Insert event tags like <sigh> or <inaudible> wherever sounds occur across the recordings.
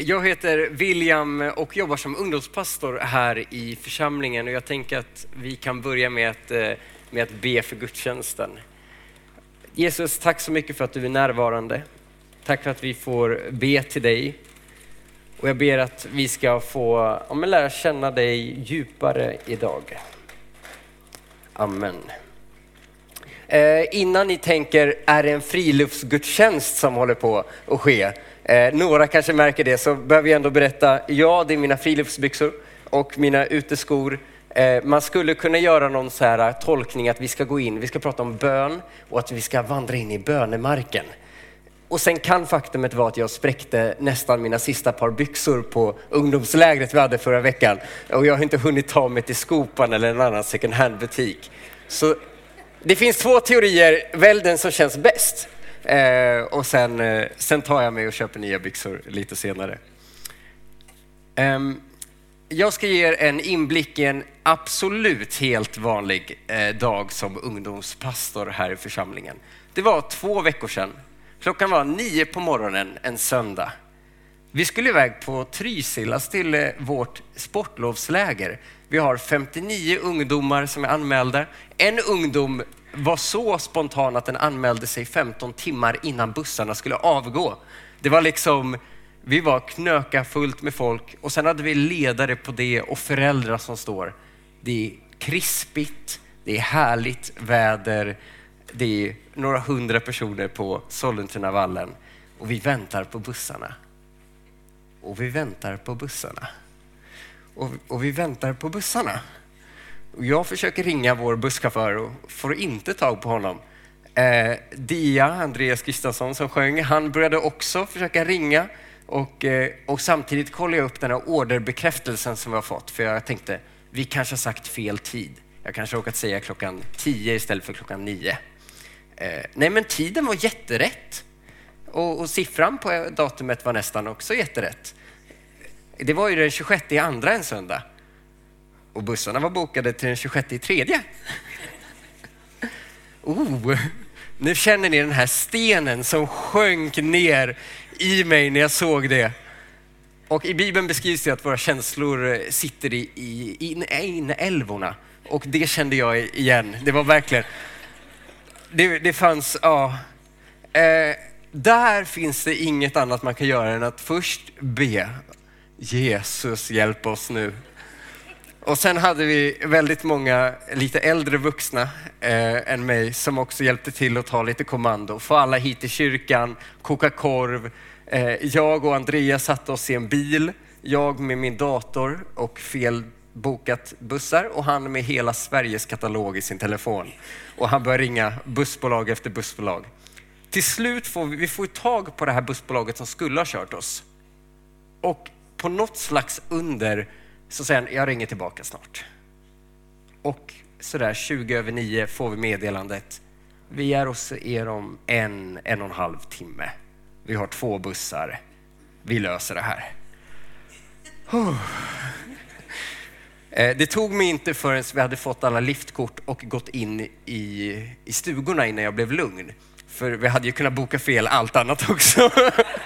Jag heter William och jobbar som ungdomspastor här i församlingen och jag tänker att vi kan börja med att, eh, med att be för gudstjänsten. Jesus, tack så mycket för att du är närvarande. Tack för att vi får be till dig. Och jag ber att vi ska få ja, lära känna dig djupare idag. Amen. Eh, innan ni tänker, är det en friluftsgudstjänst som håller på att ske? Eh, några kanske märker det, så behöver jag ändå berätta, ja det är mina friluftsbyxor och mina uteskor. Eh, man skulle kunna göra någon så här eh, tolkning att vi ska gå in, vi ska prata om bön och att vi ska vandra in i bönemarken. Och sen kan faktumet vara att jag spräckte nästan mina sista par byxor på ungdomslägret vi hade förra veckan. Och jag har inte hunnit ta mig till Skopan eller en annan second hand-butik. Så det finns två teorier, välj den som känns bäst. Eh, och sen, eh, sen tar jag mig och köper nya byxor lite senare. Eh, jag ska ge er en inblick i en absolut helt vanlig eh, dag som ungdomspastor här i församlingen. Det var två veckor sedan. Klockan var nio på morgonen en söndag. Vi skulle iväg på Trysillas till eh, vårt sportlovsläger. Vi har 59 ungdomar som är anmälda. En ungdom var så spontan att den anmälde sig 15 timmar innan bussarna skulle avgå. Det var liksom, vi var knöka fullt med folk och sen hade vi ledare på det och föräldrar som står. Det är krispigt, det är härligt väder, det är några hundra personer på Sollentunavallen och vi väntar på bussarna. Och vi väntar på bussarna. Och, och vi väntar på bussarna. Jag försöker ringa vår busschaufför och får inte tag på honom. Eh, Dia, Andreas Gustafsson som sjöng, han började också försöka ringa och, eh, och samtidigt kollade jag upp den här orderbekräftelsen som vi har fått för jag tänkte vi kanske har sagt fel tid. Jag kanske har råkat säga klockan 10 istället för klockan 9. Eh, nej men tiden var jätterätt och, och siffran på datumet var nästan också jätterätt. Det var ju den 26 i andra en söndag och bussarna var bokade till den 26 i tredje. Oh, nu känner ni den här stenen som sjönk ner i mig när jag såg det. Och i Bibeln beskrivs det att våra känslor eh, sitter i, i, i inälvorna. Och det kände jag igen. Det var verkligen, det, det fanns, ja. Eh, där finns det inget annat man kan göra än att först be. Jesus hjälp oss nu. Och sen hade vi väldigt många lite äldre vuxna eh, än mig som också hjälpte till att ta lite kommando. Få alla hit till kyrkan, koka korv. Eh, jag och Andreas satte oss i en bil. Jag med min dator och fel bokat bussar och han med hela Sveriges katalog i sin telefon. Och han började ringa bussbolag efter bussbolag. Till slut får vi, vi får tag på det här bussbolaget som skulle ha kört oss. Och på något slags under så säger han, jag ringer tillbaka snart. Och sådär 20 över 9 får vi meddelandet, vi är hos er om en, en och en halv timme. Vi har två bussar. Vi löser det här. <sighs> Eh, det tog mig inte förrän vi hade fått alla liftkort och gått in i, i stugorna innan jag blev lugn. För vi hade ju kunnat boka fel allt annat också. <laughs>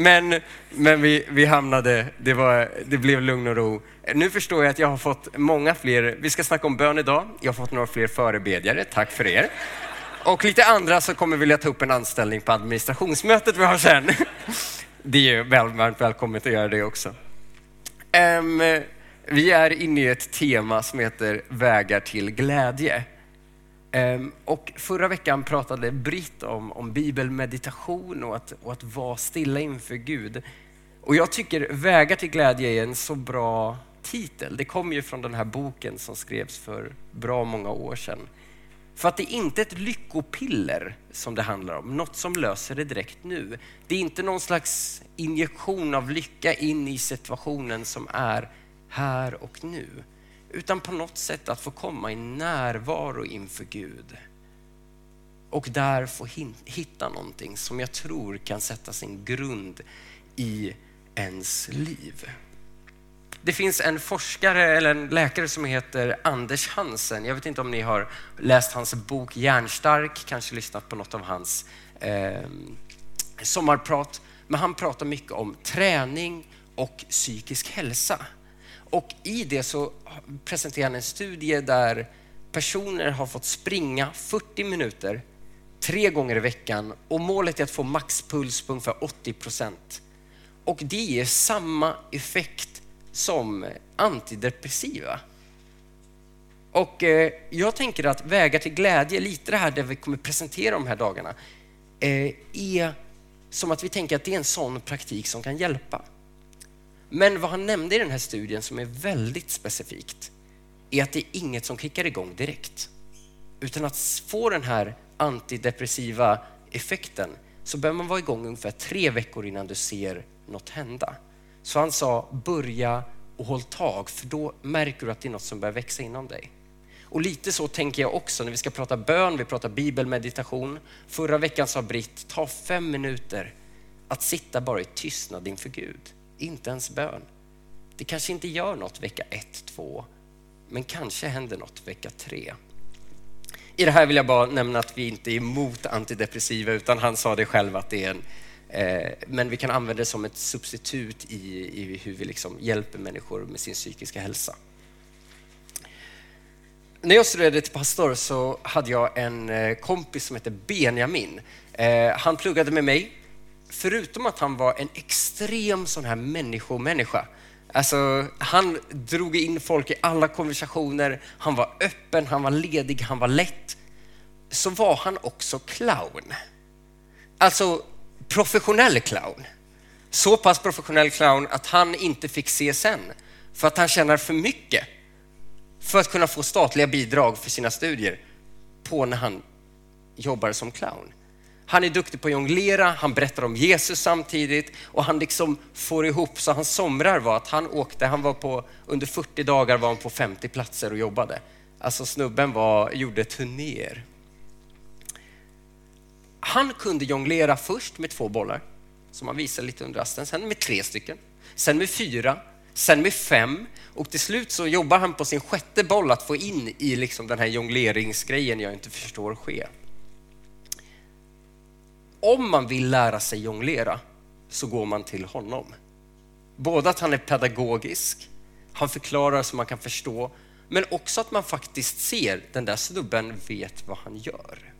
Men, men vi, vi hamnade, det, var, det blev lugn och ro. Nu förstår jag att jag har fått många fler, vi ska snacka om bön idag. Jag har fått några fler förebedjare, tack för er. Och lite andra som kommer vilja ta upp en anställning på administrationsmötet vi har sen. Det är väl, varmt välkommet att göra det också. Um, vi är inne i ett tema som heter vägar till glädje. Ehm, och förra veckan pratade Britt om, om bibelmeditation och att, och att vara stilla inför Gud. Och jag tycker Vägar till glädje är en så bra titel. Det kommer ju från den här boken som skrevs för bra många år sedan. För att det är inte ett lyckopiller som det handlar om, något som löser det direkt nu. Det är inte någon slags injektion av lycka in i situationen som är här och nu utan på något sätt att få komma i närvaro inför Gud. Och där få hitta någonting som jag tror kan sätta sin grund i ens liv. Det finns en forskare eller en läkare som heter Anders Hansen. Jag vet inte om ni har läst hans bok Järnstark, kanske lyssnat på något av hans eh, sommarprat. Men han pratar mycket om träning och psykisk hälsa. Och i det så presenterar han en studie där personer har fått springa 40 minuter tre gånger i veckan och målet är att få maxpuls på ungefär 80 procent. Och det ger samma effekt som antidepressiva. Och eh, jag tänker att vägar till glädje, lite det här där vi kommer presentera de här dagarna, eh, är som att vi tänker att det är en sån praktik som kan hjälpa. Men vad han nämnde i den här studien som är väldigt specifikt är att det är inget som kickar igång direkt. Utan att få den här antidepressiva effekten så behöver man vara igång ungefär tre veckor innan du ser något hända. Så han sa börja och håll tag för då märker du att det är något som börjar växa inom dig. Och lite så tänker jag också när vi ska prata bön, vi pratar bibelmeditation. Förra veckan sa Britt, ta fem minuter att sitta bara i tystnad inför Gud. Inte ens bön. Det kanske inte gör något vecka ett, två, men kanske händer något vecka tre. I det här vill jag bara nämna att vi inte är emot antidepressiva utan han sa det själv att det är en eh, men vi kan använda det som ett substitut i, i hur vi liksom hjälper människor med sin psykiska hälsa. När jag studerade till pastor så hade jag en eh, kompis som hette Benjamin. Eh, han pluggade med mig. Förutom att han var en extrem sån här människomänniska. Alltså, han drog in folk i alla konversationer. Han var öppen, han var ledig, han var lätt. Så var han också clown. Alltså professionell clown. Så pass professionell clown att han inte fick CSN för att han tjänar för mycket för att kunna få statliga bidrag för sina studier på när han jobbar som clown. Han är duktig på att jonglera, han berättar om Jesus samtidigt och han liksom får ihop så hans somrar var att han åkte, han var på, under 40 dagar var han på 50 platser och jobbade. Alltså snubben var, gjorde turnéer. Han kunde jonglera först med två bollar, som han visade lite under rasten, sen med tre stycken, sen med fyra, sen med fem och till slut så jobbar han på sin sjätte boll att få in i liksom den här jongleringsgrejen jag inte förstår ske. Om man vill lära sig jonglera så går man till honom. Både att han är pedagogisk, han förklarar så man kan förstå, men också att man faktiskt ser den där snubben vet vad han gör.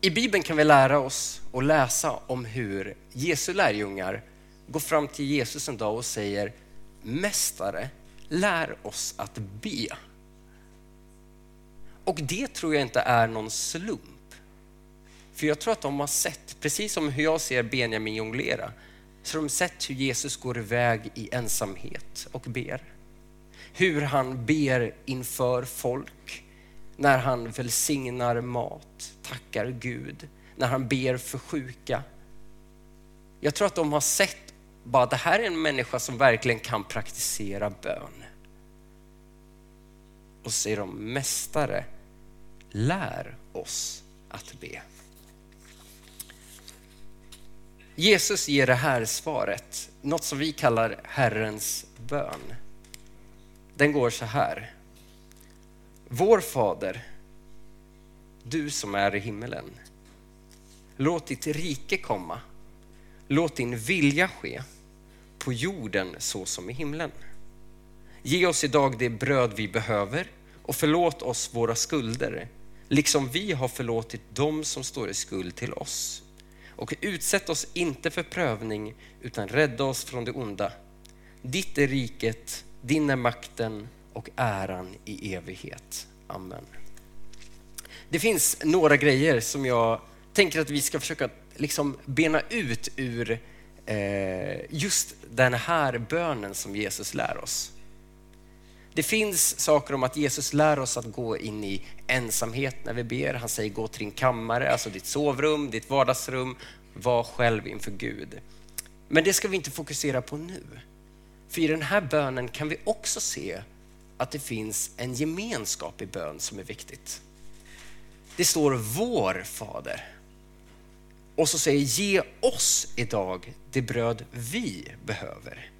I Bibeln kan vi lära oss och läsa om hur Jesu lärjungar går fram till Jesus en dag och säger Mästare, lär oss att be. Och det tror jag inte är någon slump. För jag tror att de har sett, precis som hur jag ser Benjamin jonglera, så har de sett hur Jesus går iväg i ensamhet och ber. Hur han ber inför folk, när han välsignar mat, tackar Gud, när han ber för sjuka. Jag tror att de har sett bara det här är en människa som verkligen kan praktisera bön. Och så säger de, Mästare, lär oss att be. Jesus ger det här svaret, något som vi kallar Herrens bön. Den går så här. Vår Fader, du som är i himmelen. Låt ditt rike komma. Låt din vilja ske på jorden så som i himlen. Ge oss idag det bröd vi behöver och förlåt oss våra skulder, liksom vi har förlåtit dem som står i skuld till oss. Och utsätt oss inte för prövning, utan rädda oss från det onda. Ditt är riket, din är makten och äran i evighet. Amen. Det finns några grejer som jag tänker att vi ska försöka liksom bena ut ur eh, just den här bönen som Jesus lär oss. Det finns saker om att Jesus lär oss att gå in i ensamhet när vi ber. Han säger gå till din kammare, alltså ditt sovrum, ditt vardagsrum. Var själv inför Gud. Men det ska vi inte fokusera på nu. För i den här bönen kan vi också se att det finns en gemenskap i bön som är viktigt. Det står vår Fader. Och så säger ge oss idag det bröd vi behöver.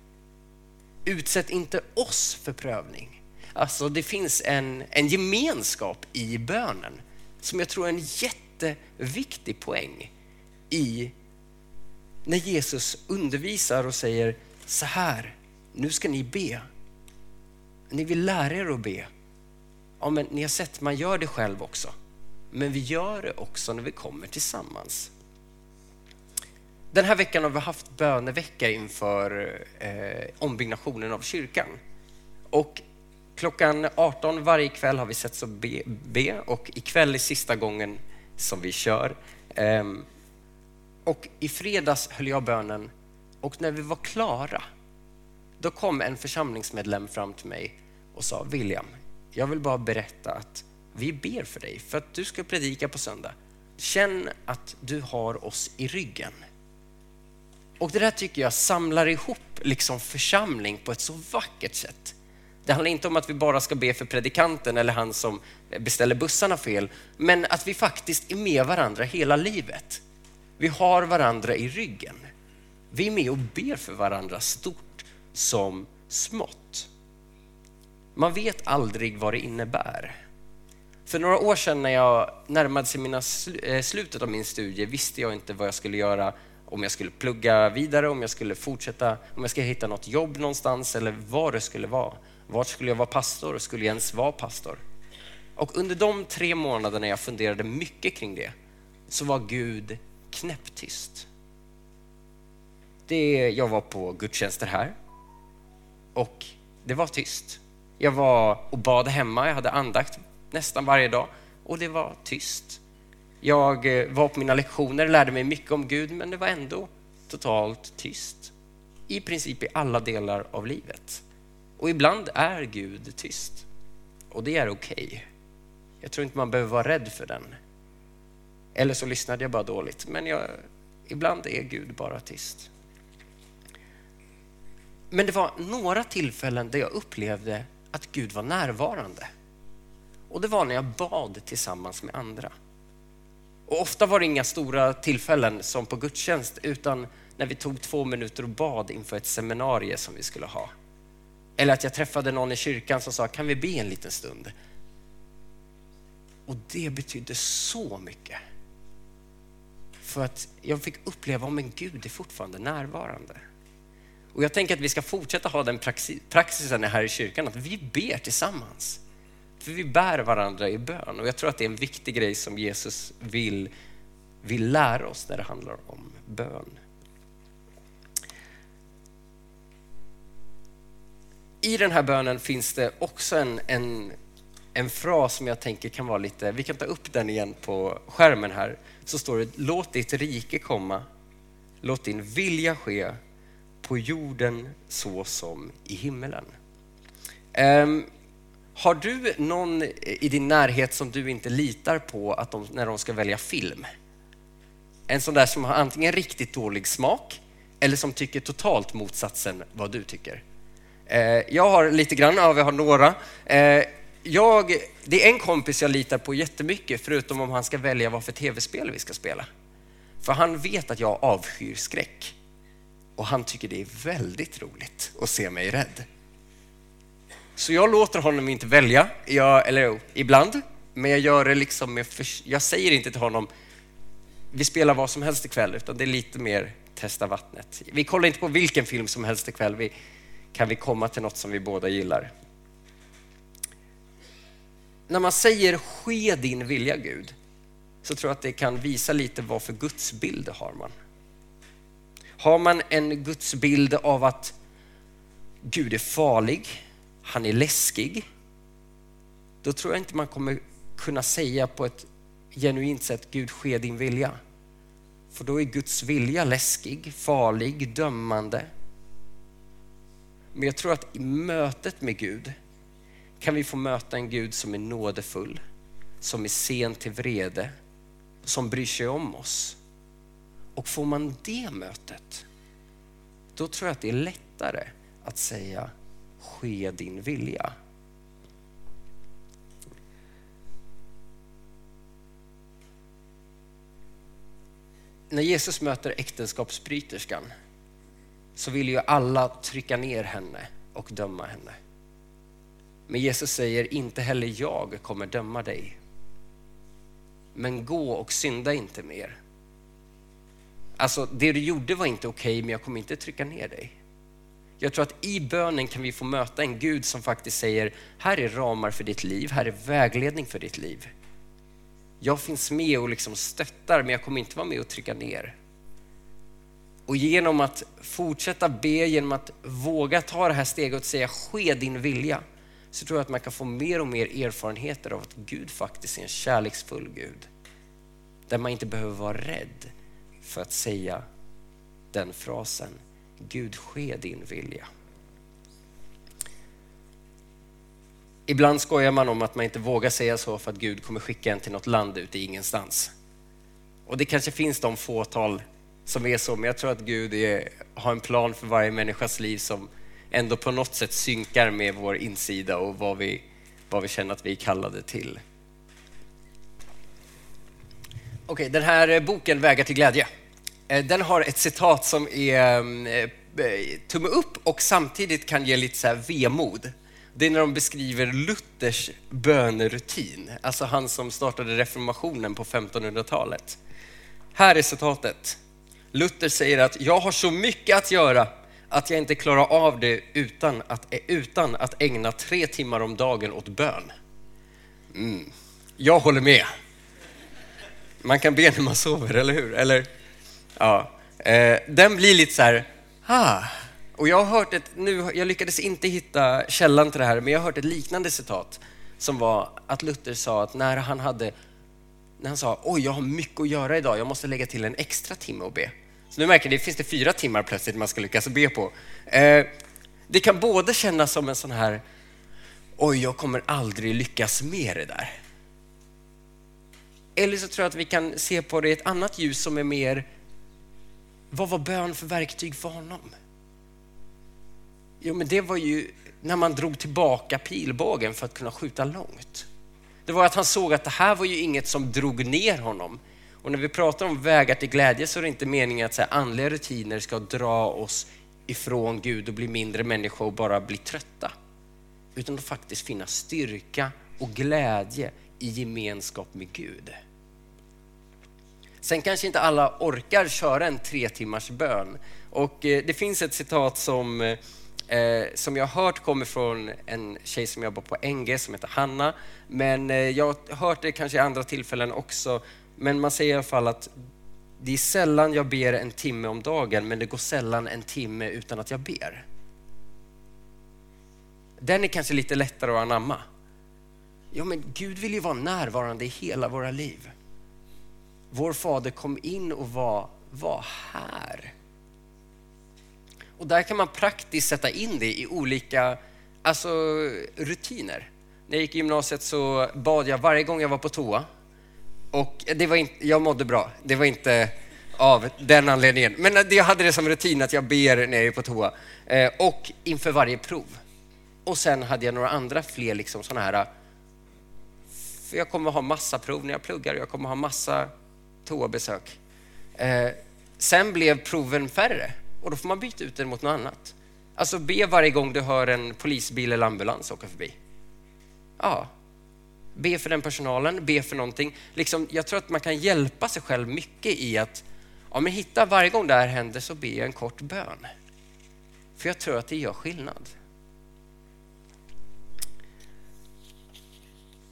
Utsätt inte oss för prövning. Alltså det finns en, en gemenskap i bönen som jag tror är en jätteviktig poäng i när Jesus undervisar och säger så här, nu ska ni be. Ni vill lära er att be. Ja, men ni har sett, man gör det själv också. Men vi gör det också när vi kommer tillsammans. Den här veckan har vi haft bönevecka inför eh, ombyggnationen av kyrkan. Och klockan 18 varje kväll har vi sett så be, be och ikväll är sista gången som vi kör. Eh, och i fredags höll jag bönen och när vi var klara, då kom en församlingsmedlem fram till mig och sa William, jag vill bara berätta att vi ber för dig för att du ska predika på söndag. Känn att du har oss i ryggen. Och det där tycker jag samlar ihop liksom församling på ett så vackert sätt. Det handlar inte om att vi bara ska be för predikanten eller han som beställer bussarna fel, men att vi faktiskt är med varandra hela livet. Vi har varandra i ryggen. Vi är med och ber för varandra stort som smått. Man vet aldrig vad det innebär. För några år sedan när jag närmade sig mina sl eh, slutet av min studie visste jag inte vad jag skulle göra om jag skulle plugga vidare, om jag skulle fortsätta, om jag skulle hitta något jobb någonstans eller vad det skulle vara. Vart skulle jag vara pastor? Skulle jag ens vara pastor? Och under de tre månaderna jag funderade mycket kring det så var Gud knäpptyst. Det, jag var på gudstjänster här och det var tyst. Jag var och bad hemma, jag hade andakt nästan varje dag och det var tyst. Jag eh, var på mina lektioner, och lärde mig mycket om Gud, men det var ändå totalt tyst. I princip i alla delar av livet. Och ibland är Gud tyst. Och det är okej. Okay. Jag tror inte man behöver vara rädd för den. Eller så lyssnade jag bara dåligt. Men jag, ibland är Gud bara tyst. Men det var några tillfällen där jag upplevde att Gud var närvarande. Och det var när jag bad tillsammans med andra. Och ofta var det inga stora tillfällen som på gudstjänst, utan när vi tog två minuter och bad inför ett seminarium som vi skulle ha. Eller att jag träffade någon i kyrkan som sa, kan vi be en liten stund? Och det betydde så mycket. För att jag fick uppleva, om en Gud är fortfarande närvarande. Och jag tänker att vi ska fortsätta ha den praxisen här i kyrkan, att vi ber tillsammans. För vi bär varandra i bön och jag tror att det är en viktig grej som Jesus vill, vill lära oss när det handlar om bön. I den här bönen finns det också en, en, en fras som jag tänker kan vara lite, vi kan ta upp den igen på skärmen här. Så står det, låt ditt rike komma, låt din vilja ske på jorden så som i himmelen. Um, har du någon i din närhet som du inte litar på att de, när de ska välja film? En sån där som har antingen riktigt dålig smak eller som tycker totalt motsatsen vad du tycker. Eh, jag har lite grann ja, vi har några. Eh, jag, det är en kompis jag litar på jättemycket, förutom om han ska välja vad för tv-spel vi ska spela. För han vet att jag avskyr skräck. Och han tycker det är väldigt roligt att se mig rädd. Så jag låter honom inte välja, jag, eller ibland, men jag gör det liksom med, jag säger inte till honom, vi spelar vad som helst ikväll, utan det är lite mer testa vattnet. Vi kollar inte på vilken film som helst ikväll, vi, kan vi komma till något som vi båda gillar? När man säger ske din vilja Gud, så tror jag att det kan visa lite vad för gudsbild har man. Har man en gudsbild av att Gud är farlig, han är läskig, då tror jag inte man kommer kunna säga på ett genuint sätt, Gud ske din vilja. För då är Guds vilja läskig, farlig, dömande. Men jag tror att i mötet med Gud kan vi få möta en Gud som är nådefull, som är sen till vrede, som bryr sig om oss. Och får man det mötet, då tror jag att det är lättare att säga ske din vilja. När Jesus möter äktenskapsbryterskan så vill ju alla trycka ner henne och döma henne. Men Jesus säger, inte heller jag kommer döma dig. Men gå och synda inte mer. Alltså, det du gjorde var inte okej, okay, men jag kommer inte trycka ner dig. Jag tror att i bönen kan vi få möta en Gud som faktiskt säger, här är ramar för ditt liv, här är vägledning för ditt liv. Jag finns med och liksom stöttar, men jag kommer inte vara med och trycka ner. Och genom att fortsätta be, genom att våga ta det här steget och säga ske din vilja, så tror jag att man kan få mer och mer erfarenheter av att Gud faktiskt är en kärleksfull Gud. Där man inte behöver vara rädd för att säga den frasen. Gud, ske din vilja. Ibland skojar man om att man inte vågar säga så för att Gud kommer skicka en till något land ute i ingenstans. Och det kanske finns de fåtal som är så, men jag tror att Gud är, har en plan för varje människas liv som ändå på något sätt synkar med vår insida och vad vi, vad vi känner att vi är kallade till. Okej, okay, den här eh, boken Vägar till glädje, Eh, den har ett citat som är mm, eh, tumme upp och samtidigt kan ge lite så här vemod. Det är när de beskriver Luthers bönerutin, alltså han som startade reformationen på 1500-talet. Här är citatet. Luther säger att jag har så mycket att göra att jag inte klarar av det utan att, eh, utan att ägna tre timmar om dagen åt bön. Mm. Jag håller med. Man kan be när man sover, eller hur? Eller, ja. Eh, den blir lite så här, ah. Och jag har hört ett, nu, jag lyckades inte hitta källan till det här, men jag har hört ett liknande citat som var att Luther sa att när han hade, när han sa oj, jag har mycket att göra idag, jag måste lägga till en extra timme och be. Så nu märker ni, det finns det fyra timmar plötsligt man ska lyckas be på. Eh, det kan både kännas som en sån här, oj, jag kommer aldrig lyckas med det där. Eller så tror jag att vi kan se på det i ett annat ljus som är mer, vad var bön för verktyg för honom? Jo, men det var ju när man drog tillbaka pilbågen för att kunna skjuta långt. Det var att han såg att det här var ju inget som drog ner honom, och när vi pratar om vägar till glädje så är det inte meningen att så här, andliga rutiner ska dra oss ifrån Gud och bli mindre människor och bara bli trötta. Utan att faktiskt finna styrka och glädje i gemenskap med Gud. Sen kanske inte alla orkar köra en tre timmars bön. Och eh, det finns ett citat som, eh, eh, som jag har hört kommer från en tjej som jobbar på NG som heter Hanna. Men jag har hört det kanske i andra tillfällen också men man säger i alla fall att det är sällan jag ber en timme om dagen, men det går sällan en timme utan att jag ber. Den är kanske lite lättare att anamma. Ja, men Gud vill ju vara närvarande i hela våra liv. Vår fader kom in och var, var här. Och där kan man praktiskt sätta in det i olika alltså, rutiner. När jag gick i gymnasiet så bad jag varje gång jag var på toa och det var inte, jag mådde bra. Det var inte av den anledningen. Men jag hade det som rutin att jag ber när jag är på toa. Eh, och inför varje prov. Och sen hade jag några andra fler liksom sådana här... För jag kommer ha massa prov när jag pluggar. Jag kommer ha massa toabesök. Eh, sen blev proven färre och då får man byta ut det mot något annat. Alltså be varje gång du hör en polisbil eller ambulans åka förbi. Ja, Be för den personalen, be för någonting. Liksom, jag tror att man kan hjälpa sig själv mycket i att ja, men hitta varje gång det här händer så ber jag en kort bön. För jag tror att det gör skillnad.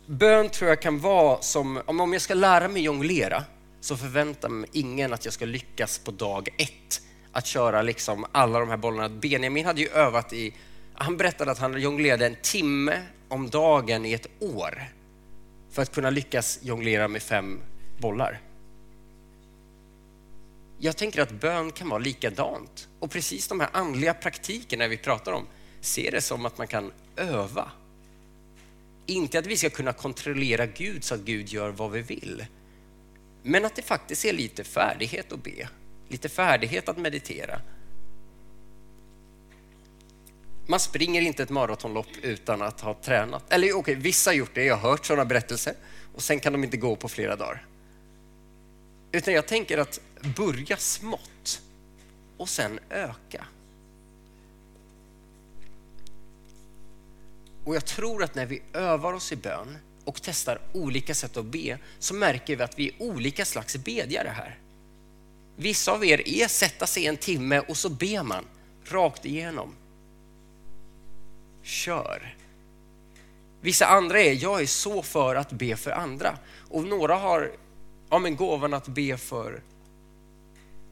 Bön tror jag kan vara som, om jag ska lära mig jonglera så förväntar mig ingen att jag ska lyckas på dag ett att köra liksom alla de här bollarna. Benjamin hade ju övat i, han berättade att han jonglerade en timme om dagen i ett år för att kunna lyckas jonglera med fem bollar. Jag tänker att bön kan vara likadant. Och precis de här andliga praktikerna vi pratar om, ser det som att man kan öva. Inte att vi ska kunna kontrollera Gud så att Gud gör vad vi vill. Men att det faktiskt är lite färdighet att be, lite färdighet att meditera, man springer inte ett maratonlopp utan att ha tränat. Eller okej, okay, vissa har gjort det, jag har hört sådana berättelser och sen kan de inte gå på flera dagar. Utan jag tänker att börja smått och sen öka. Och jag tror att när vi övar oss i bön och testar olika sätt att be så märker vi att vi är olika slags bedjare här. Vissa av er är sätta sig en timme och så ber man rakt igenom. Kör. Vissa andra är, jag är så för att be för andra. Och några har ja, men gåvan att be för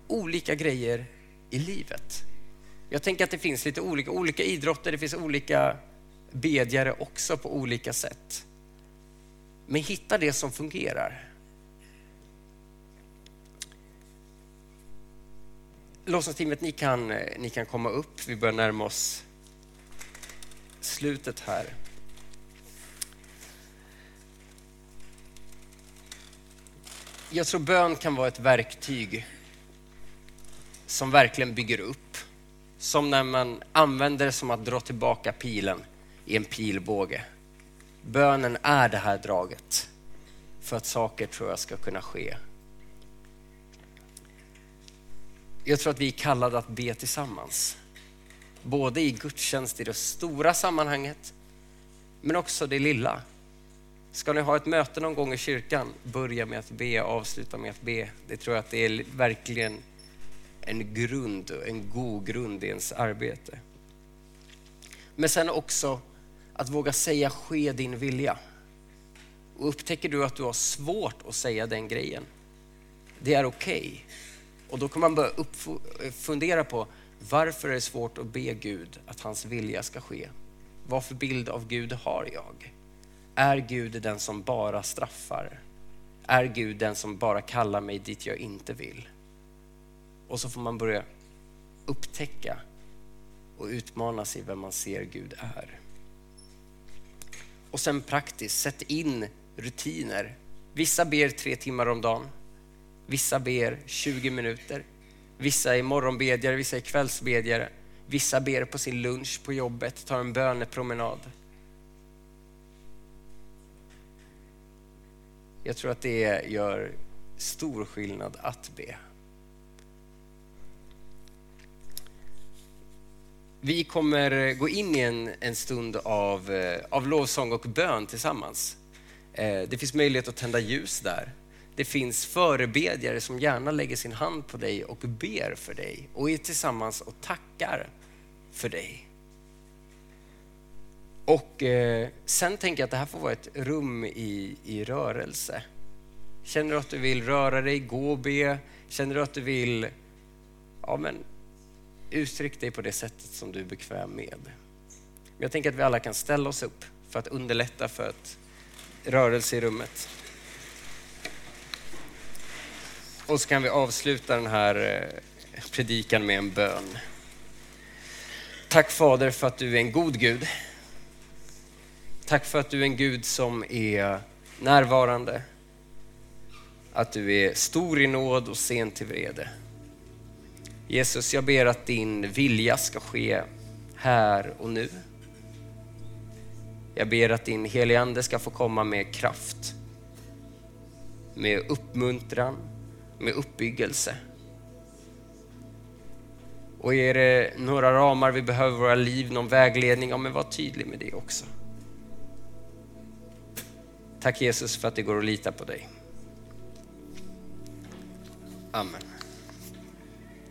olika grejer i livet. Jag tänker att det finns lite olika, olika idrotter, det finns olika bedjare också på olika sätt. Men hitta det som fungerar. Låtsasteamet, ni kan, eh, ni kan komma upp. Vi börjar närma oss slutet här. Jag tror bön kan vara ett verktyg som verkligen bygger upp. Som när man använder det som att dra tillbaka pilen i en pilbåge. Bönen är det här draget för att saker tror jag ska kunna ske. Jag tror att vi är kallade att be tillsammans. Både i gudstjänst i det stora sammanhanget, men också det lilla. Ska ni ha ett möte någon gång i kyrkan, börja med att be, avsluta med att be. Det tror jag att det är verkligen en grund, en god grund i ens arbete. Men sen också att våga säga ske din vilja. Och upptäcker du att du har svårt att säga den grejen, det är okej. Okay. Och då kan man börja fundera på varför är det svårt att be Gud att hans vilja ska ske? Vad för bild av Gud har jag? Är Gud den som bara straffar? Är Gud den som bara kallar mig dit jag inte vill? Och så får man börja upptäcka och utmana sig vem man ser Gud är. Och sen praktiskt, sätt in rutiner. Vissa ber tre timmar om dagen. Vissa ber 20 minuter. Vissa är morgonbedjare, vissa är kvällsbedjare. Vissa ber på sin lunch på jobbet, tar en bönepromenad. Jag tror att det gör stor skillnad att be. Vi kommer gå in i en, en stund av, eh, av lovsång och bön tillsammans. Eh, det finns möjlighet att tända ljus där. Det finns förebedjare som gärna lägger sin hand på dig och ber för dig och är tillsammans och tackar för dig. Och eh, sen tänker jag att det här får vara ett rum i, i rörelse. Känner du att du vill röra dig, gå och be? Känner du att du vill ja, men, uttryck dig på det sättet som du är bekväm med? Jag tänker att vi alla kan ställa oss upp för att underlätta för ett rörelse i rummet. Och så kan vi avsluta den här eh, predikan med en bön. Tack Fader för att du är en god Gud. Tack för att du är en Gud som är närvarande. Att du är stor i nåd och sen till vrede. Jesus, jag ber att din vilja ska ske här och nu. Jag ber att din helige Ande ska få komma med kraft, med uppmuntran, med uppbyggelse. Och är det några ramar vi behöver i våra liv, någon vägledning, ja men var tydlig med det också. Tack Jesus för att det går att lita på dig. Amen.